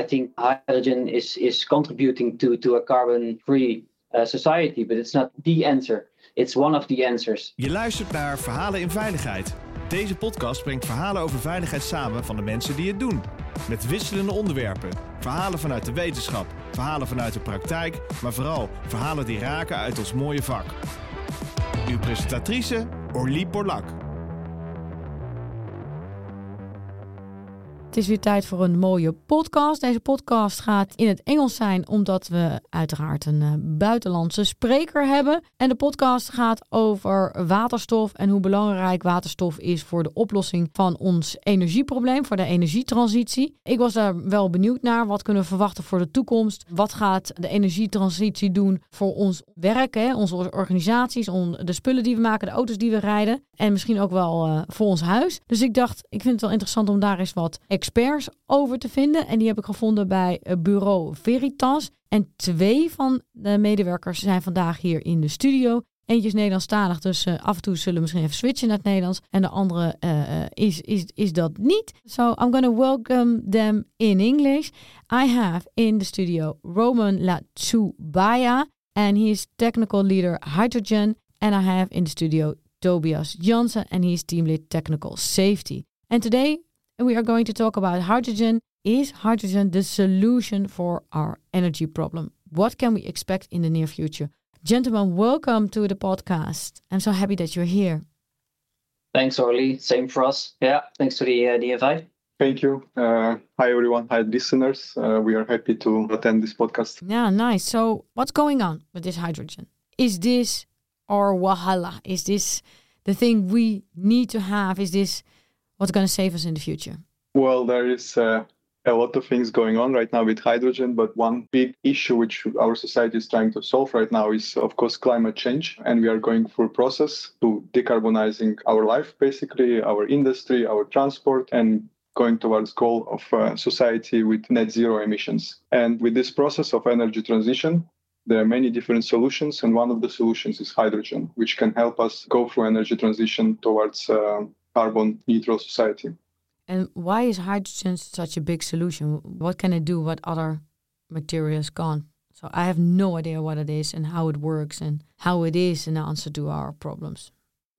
I think hydrogen is, is contributing to, to a carbon free uh, society, but it's not the answer. It's one of the answers. Je luistert naar Verhalen in Veiligheid. Deze podcast brengt verhalen over veiligheid samen van de mensen die het doen. Met wisselende onderwerpen. Verhalen vanuit de wetenschap, verhalen vanuit de praktijk, maar vooral verhalen die raken uit ons mooie vak. Uw presentatrice Orlie Borlak. Het is weer tijd voor een mooie podcast. Deze podcast gaat in het Engels zijn, omdat we uiteraard een uh, buitenlandse spreker hebben. En de podcast gaat over waterstof en hoe belangrijk waterstof is voor de oplossing van ons energieprobleem, voor de energietransitie. Ik was daar wel benieuwd naar. Wat kunnen we verwachten voor de toekomst? Wat gaat de energietransitie doen voor ons werk, hè? onze organisaties, de spullen die we maken, de auto's die we rijden en misschien ook wel uh, voor ons huis. Dus ik dacht, ik vind het wel interessant om daar eens wat experts over te vinden. En die heb ik gevonden bij eh, bureau Veritas. En twee van de medewerkers zijn vandaag hier in de studio. Eentje is Nederlandstalig, dus uh, af en toe zullen we misschien even switchen naar het Nederlands. En de andere uh, is, is, is dat niet. So I'm going to welcome them in English. I have in the studio Roman Latsubaya, and he is technical leader hydrogen. And I have in the studio Tobias Jansen, and he's team lead technical safety. And today we are going to talk about hydrogen. Is hydrogen the solution for our energy problem? What can we expect in the near future? Gentlemen, welcome to the podcast. I'm so happy that you're here. Thanks, Orly. Same for us. Yeah, thanks for the, uh, the invite. Thank you. Uh, hi, everyone. Hi, listeners. Uh, we are happy to attend this podcast. Yeah, nice. So, what's going on with this hydrogen? Is this our Walhalla? Is this the thing we need to have? Is this what's going to save us in the future? Well, there is uh, a lot of things going on right now with hydrogen, but one big issue which our society is trying to solve right now is, of course, climate change. And we are going through a process to decarbonizing our life, basically, our industry, our transport, and going towards goal of uh, society with net zero emissions. And with this process of energy transition, there are many different solutions, and one of the solutions is hydrogen, which can help us go through energy transition towards uh, carbon neutral society. And why is hydrogen such a big solution? What can it do what other materials can't? So I have no idea what it is and how it works and how it is an answer to our problems.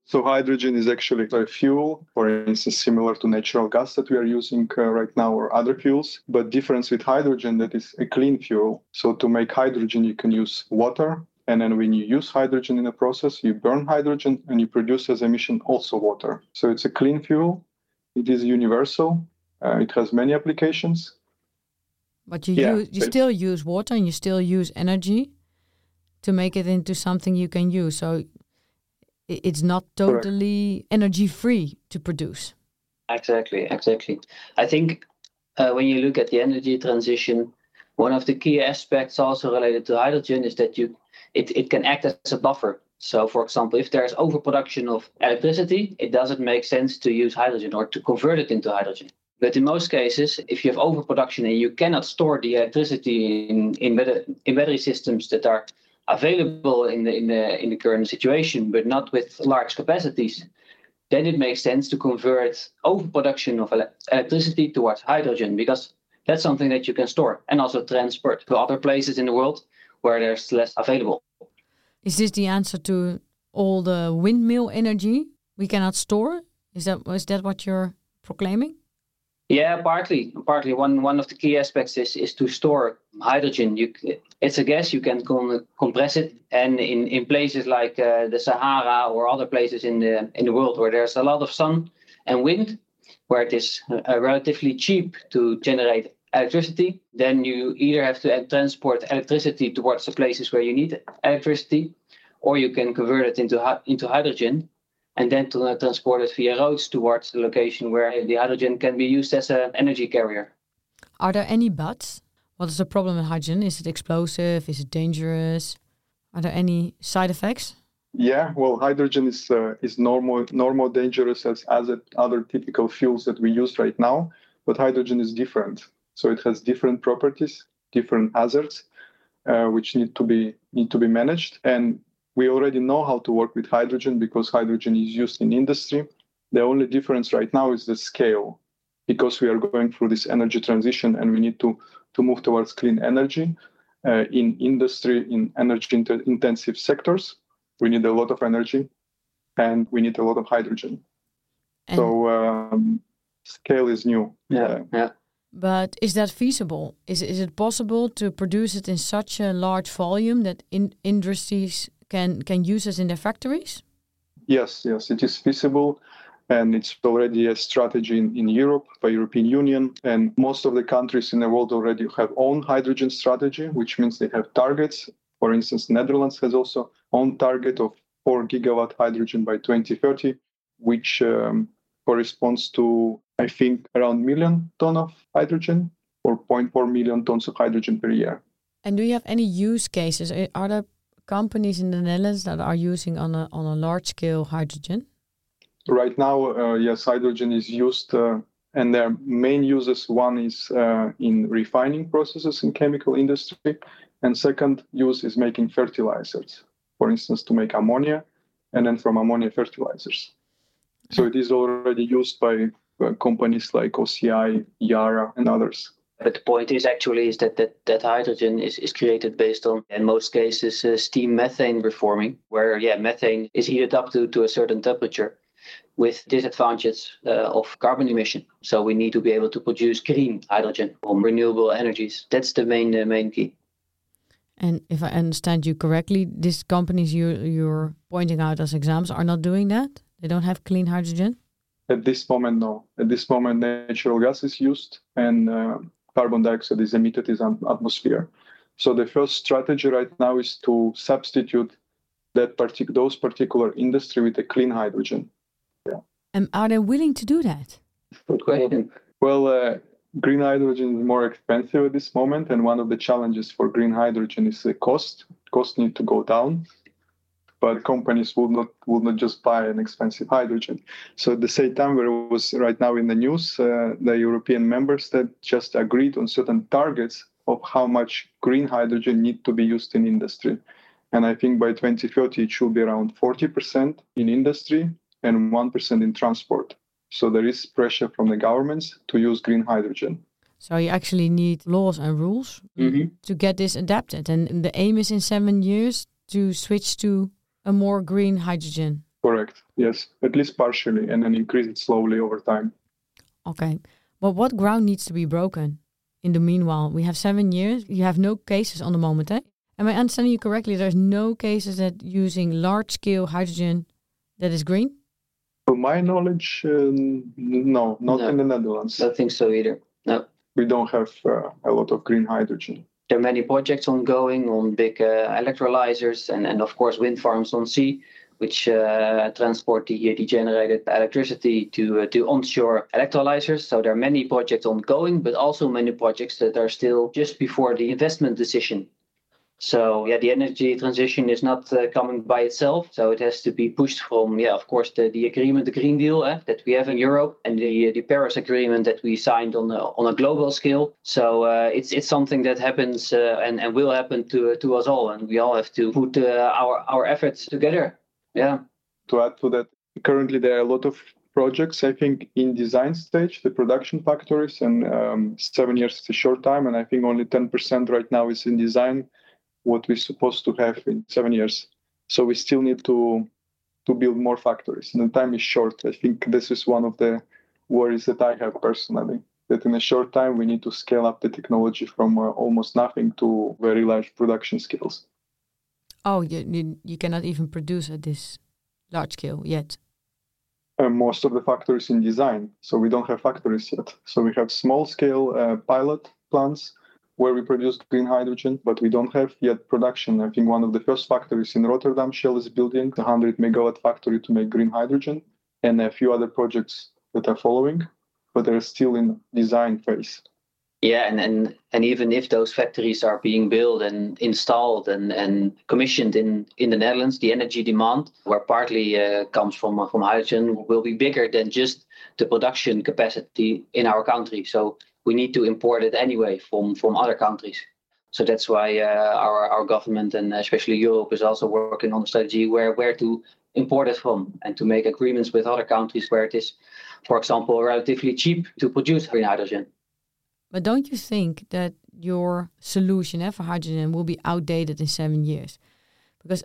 So hydrogen is actually a fuel, for instance, similar to natural gas that we are using uh, right now or other fuels. But difference with hydrogen that is a clean fuel. So to make hydrogen, you can use water, and then when you use hydrogen in a process, you burn hydrogen and you produce as emission also water. So it's a clean fuel. It is universal. Uh, it has many applications. But you yeah, use, you still use water and you still use energy to make it into something you can use. So it's not totally Correct. energy free to produce. Exactly, exactly. I think uh, when you look at the energy transition, one of the key aspects also related to hydrogen is that you it, it can act as a buffer. So, for example, if there's overproduction of electricity, it doesn't make sense to use hydrogen or to convert it into hydrogen. But in most cases, if you have overproduction and you cannot store the electricity in, in, in battery systems that are available in the, in, the, in the current situation, but not with large capacities, then it makes sense to convert overproduction of ele- electricity towards hydrogen because that's something that you can store and also transport to other places in the world where there's less available. Is this the answer to all the windmill energy we cannot store? Is that is that what you're proclaiming? Yeah, partly. Partly. One one of the key aspects is is to store hydrogen. You, it's a gas. You can com- compress it, and in in places like uh, the Sahara or other places in the in the world where there's a lot of sun and wind, where it is uh, relatively cheap to generate electricity, then you either have to transport electricity towards the places where you need electricity, or you can convert it into into hydrogen, and then to uh, transport it via roads towards the location where the hydrogen can be used as an energy carrier. Are there any buts? What is the problem with hydrogen? Is it explosive? Is it dangerous? Are there any side effects? Yeah, well, hydrogen is uh, is normal normal dangerous as as other typical fuels that we use right now, but hydrogen is different. So it has different properties, different hazards, uh, which need to be need to be managed. And we already know how to work with hydrogen because hydrogen is used in industry. The only difference right now is the scale, because we are going through this energy transition and we need to to move towards clean energy uh, in industry, in energy intensive sectors. We need a lot of energy and we need a lot of hydrogen. And so um, scale is new. Yeah, uh, yeah. But is that feasible? Is is it possible to produce it in such a large volume that in industries can can use it in their factories? Yes, yes, it is feasible and it's already a strategy in, in Europe by European Union and most of the countries in the world already have own hydrogen strategy which means they have targets for instance Netherlands has also own target of 4 gigawatt hydrogen by 2030 which um, corresponds to I think around million ton of hydrogen or 0.4 million tons of hydrogen per year. And do you have any use cases? Are there companies in the Netherlands that are using on a on a large scale hydrogen? Right now, uh, yes, hydrogen is used, uh, and their main uses one is uh, in refining processes in chemical industry, and second use is making fertilizers, for instance, to make ammonia, and then from ammonia fertilizers. So it is already used by companies like OCI, Yara, and others. But the point is actually is that that, that hydrogen is, is created based on, in most cases, uh, steam methane reforming, where yeah, methane is heated up to, to a certain temperature with disadvantages uh, of carbon emission. So we need to be able to produce green hydrogen from renewable energies. That's the main uh, main key. And if I understand you correctly, these companies you you're pointing out as examples are not doing that. They don't have clean hydrogen. At this moment, no. At this moment, natural gas is used and uh, carbon dioxide is emitted in the atmosphere. So the first strategy right now is to substitute that partic- those particular industry with a clean hydrogen. Yeah. And are they willing to do that? Good question. Well, uh, green hydrogen is more expensive at this moment, and one of the challenges for green hydrogen is the cost. Cost need to go down, but companies will not will not just buy an expensive hydrogen. So at the same time, where it was right now in the news, uh, the European members that just agreed on certain targets of how much green hydrogen need to be used in industry. And I think by 2030, it should be around 40% in industry and 1% in transport. So there is pressure from the governments to use green hydrogen. So you actually need laws and rules mm-hmm. to get this adapted. And the aim is in seven years to switch to a more green hydrogen. Correct. Yes, at least partially, and then increase it slowly over time. Okay. But what ground needs to be broken? In the meanwhile, we have seven years. You have no cases on the moment, eh? Am I understanding you correctly? There's no cases that using large scale hydrogen that is green? To my knowledge, uh, no, not no, in the Netherlands. I don't think so either. No. We don't have uh, a lot of green hydrogen. There are many projects ongoing on big uh, electrolyzers and, of course, wind farms on sea, which uh, transport the, generated electricity to, uh, to onshore electrolyzers. So there are many projects ongoing, but also many projects that are still just before the investment decision. So yeah, the energy transition is not uh, coming by itself. So it has to be pushed from yeah, of course, the, the agreement, the Green Deal eh, that we have in Europe, and the the Paris Agreement that we signed on a, on a global scale. So uh, it's it's something that happens uh, and and will happen to to us all, and we all have to put uh, our our efforts together. Yeah. To add to that, currently there are a lot of projects i think in design stage the production factories and um, seven years is a short time and i think only 10% right now is in design what we're supposed to have in seven years. So we still need to to build more factories. And the time is short. I think this is one of the worries that I have personally. That in a short time we need to scale up the technology from uh, almost nothing to very large production scales. Oh, you, you, you cannot even produce at this large scale yet. Uh, most of the factories in design, so we don't have factories yet. So we have small scale uh, pilot plants where we produce green hydrogen, but we don't have yet production. I think one of the first factories in Rotterdam, Shell is building a 100 megawatt factory to make green hydrogen, and a few other projects that are following, but they're still in design phase. Yeah, and, and, and even if those factories are being built and installed and, and commissioned in, in the Netherlands, the energy demand, where partly uh, comes from, from hydrogen, will be bigger than just the production capacity in our country. So we need to import it anyway from, from other countries. So that's why uh, our, our government and especially Europe is also working on a strategy where, where to import it from and to make agreements with other countries where it is, for example, relatively cheap to produce green hydrogen. But don't you think that your solution eh, for hydrogen will be outdated in seven years? Because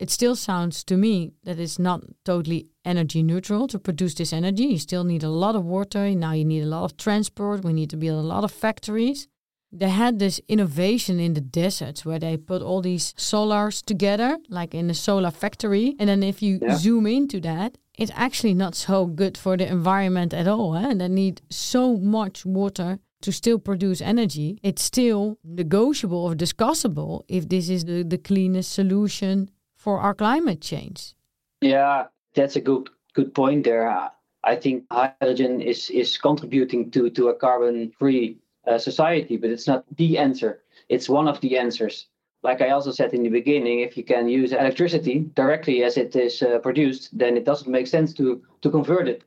it still sounds to me that it's not totally energy neutral to produce this energy. You still need a lot of water. Now you need a lot of transport. We need to build a lot of factories. They had this innovation in the deserts where they put all these solars together, like in a solar factory. And then if you yeah. zoom into that, it's actually not so good for the environment at all. Eh? And they need so much water to still produce energy. It's still negotiable or discussable if this is the, the cleanest solution for our climate change. Yeah, that's a good good point there. I think hydrogen is is contributing to to a carbon free uh, society, but it's not the answer. It's one of the answers. Like I also said in the beginning, if you can use electricity directly as it is uh, produced, then it doesn't make sense to to convert it.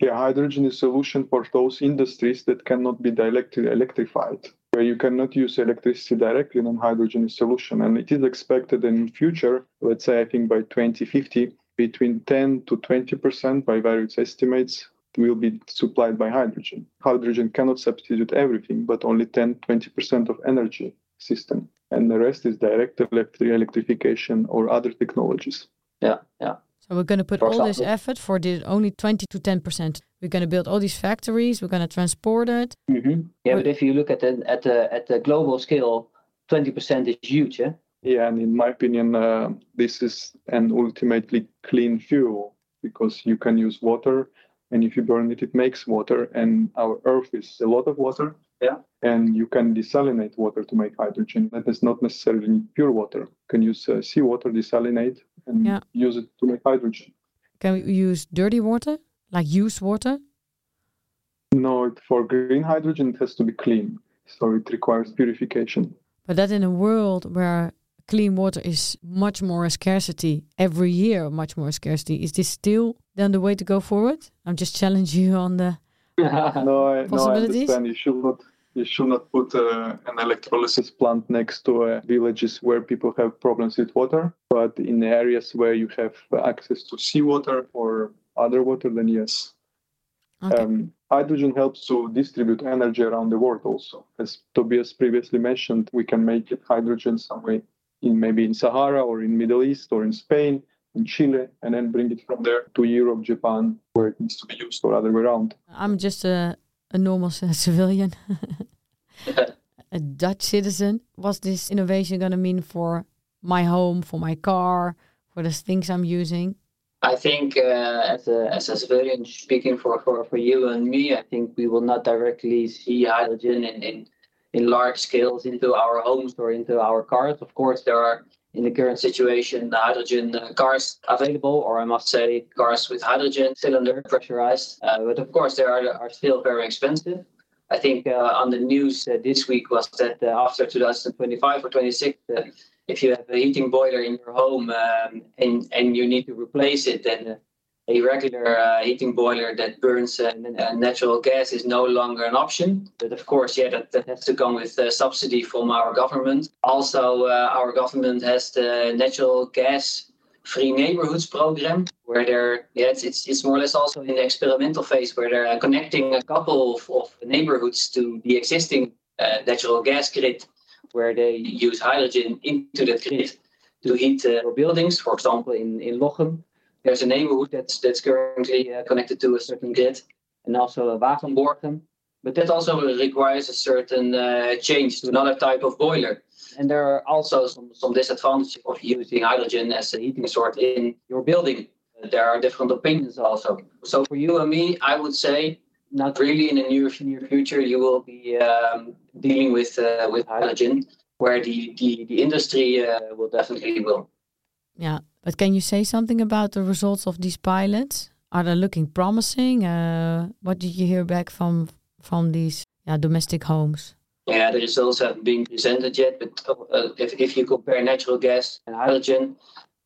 Yeah, hydrogen is a solution for those industries that cannot be directly electrified where you cannot use electricity directly, then hydrogen solution. And it is expected in future, let's say I think by 2050, between 10 to 20% by various estimates will be supplied by hydrogen. Hydrogen cannot substitute everything, but only 10 20% of energy system. And the rest is direct electric electrification or other technologies. Yeah, yeah. So we're going to put all this effort for the only 20 to 10%. We're going to build all these factories. We're going to transport it. Mm-hmm. Yeah, but if you look at the at the at the global scale, 20% is huge. Yeah. Yeah, and in my opinion, uh, this is an ultimately clean fuel because you can use water, and if you burn it, it makes water. And our Earth is a lot of water. Yeah. And you can desalinate water to make hydrogen. That is not necessarily pure water. You can use uh, seawater, desalinate, and yeah. use it to make hydrogen. Can we use dirty water, like used water? No, for green hydrogen, it has to be clean. So it requires purification. But that in a world where clean water is much more a scarcity every year, much more scarcity, is this still then the way to go forward? I'm just challenging you on the no, I, no, I understand. You should not you should not put uh, an electrolysis plant next to uh, villages where people have problems with water. But in areas where you have access to seawater or other water, then yes. Okay. Um, hydrogen helps to distribute energy around the world also. As Tobias previously mentioned, we can make it hydrogen somewhere in maybe in Sahara or in Middle East or in Spain, in Chile, and then bring it from there to Europe, Japan, where it needs to be used or other way around. I'm just a a normal civilian, a Dutch citizen. What's this innovation going to mean for my home, for my car, for the things I'm using? I think uh, as, a, as a civilian speaking for, for, for you and me, I think we will not directly see hydrogen in, in, in large scales into our homes or into our cars. Of course, there are in the current situation, the hydrogen uh, cars available, or I must say, cars with hydrogen cylinder pressurized. Uh, but of course, they are, are still very expensive. I think uh, on the news uh, this week was that uh, after 2025 or 26, uh, if you have a heating boiler in your home um, and, and you need to replace it, then a regular uh, heating boiler that burns uh, natural gas is no longer an option. But of course, yeah, that, that has to come with a subsidy from our government. Also, uh, our government has the natural gas free neighborhoods program where they're yeah it's, it's, it's more or less also in the experimental phase where they're connecting a couple of, of neighborhoods to the existing uh, natural gas grid where they use hydrogen into that grid to heat uh, buildings for example in, in Lochem there's a neighborhood that's that's currently uh, connected to a certain grid, and also Wagenborgen. But that also requires a certain uh, change to another type of boiler. And there are also some, some disadvantages of using hydrogen as a heating source in your building. There are different opinions also. So for you and me, I would say not really in the near, near future you will be um, dealing with uh, with hydrogen, where the, the, the industry uh, will definitely will. Yeah, but can you say something about the results of these pilots? Are they looking promising? Uh, what did you hear back from from these yeah, domestic homes? Yeah, the results haven't been presented yet. But uh, if, if you compare natural gas and hydrogen,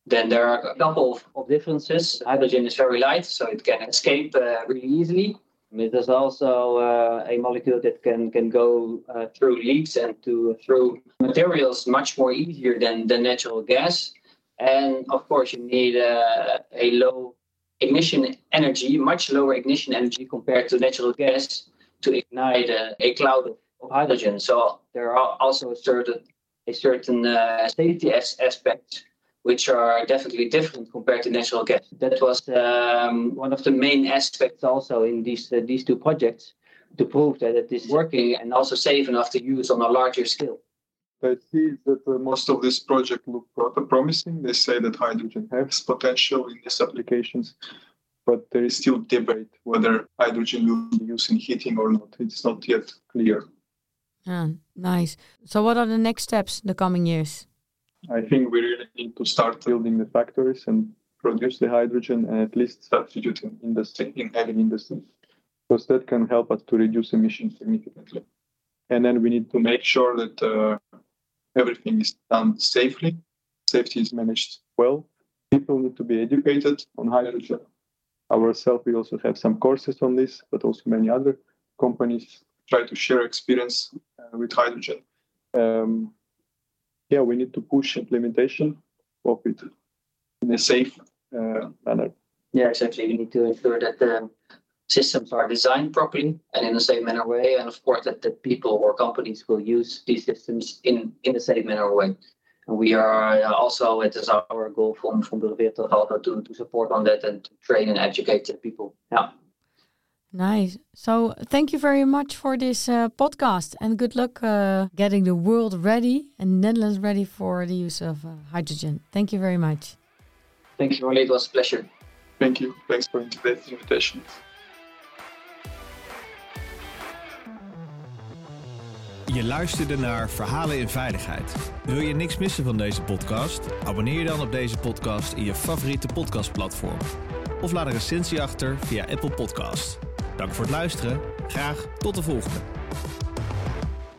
then there are a couple of, of differences. Hydrogen is very light, so it can escape uh, really easily. It is also uh, a molecule that can can go uh, through leaks and to through materials much more easier than the natural gas. And of course, you need uh, a low ignition energy, much lower ignition energy compared to natural gas to ignite a, a cloud of, of hydrogen. So there are also a certain a certain uh, safety as- aspects which are definitely different compared to natural gas. That was um, one of the main aspects also in these uh, these two projects to prove that it is working and also safe enough to use on a larger scale. I see that uh, most of this project look rather promising. They say that hydrogen has potential in these applications, but there is still debate whether hydrogen will be used in heating or not. It's not yet clear. Yeah, nice. So, what are the next steps in the coming years? I think we really need to start building the factories and produce the hydrogen and at least substitute in industry, in heavy industry, because that can help us to reduce emissions significantly. And then we need to make sure that uh, everything is done safely, safety is managed well. People need to be educated on hydrogen. Ourselves, we also have some courses on this, but also many other companies try to share experience with hydrogen. Um, yeah, we need to push implementation of it in a safe uh, manner. Yeah, exactly. We need to ensure that the systems are designed properly and in the same manner way, and of course that the people or companies will use these systems in in the same manner way. And we are also it is our goal from from Bureau Veritas also to to support on that and to train and educate the people. Yeah. Nice. So, thank you very much for this uh, podcast and good luck uh, getting the world ready and Netherlands ready for the use of uh, hydrogen. Thank you very much. Thank you, Rolly. It was a pleasure. Thank you. Thanks for today's invitation. Je luisterde naar Verhalen in Veiligheid. Wil je niks missen van deze podcast? Abonneer je dan op deze podcast in je favoriete podcastplatform. Of laat een recensie achter via Apple Podcast. Dank voor het luisteren. Graag tot de volgende.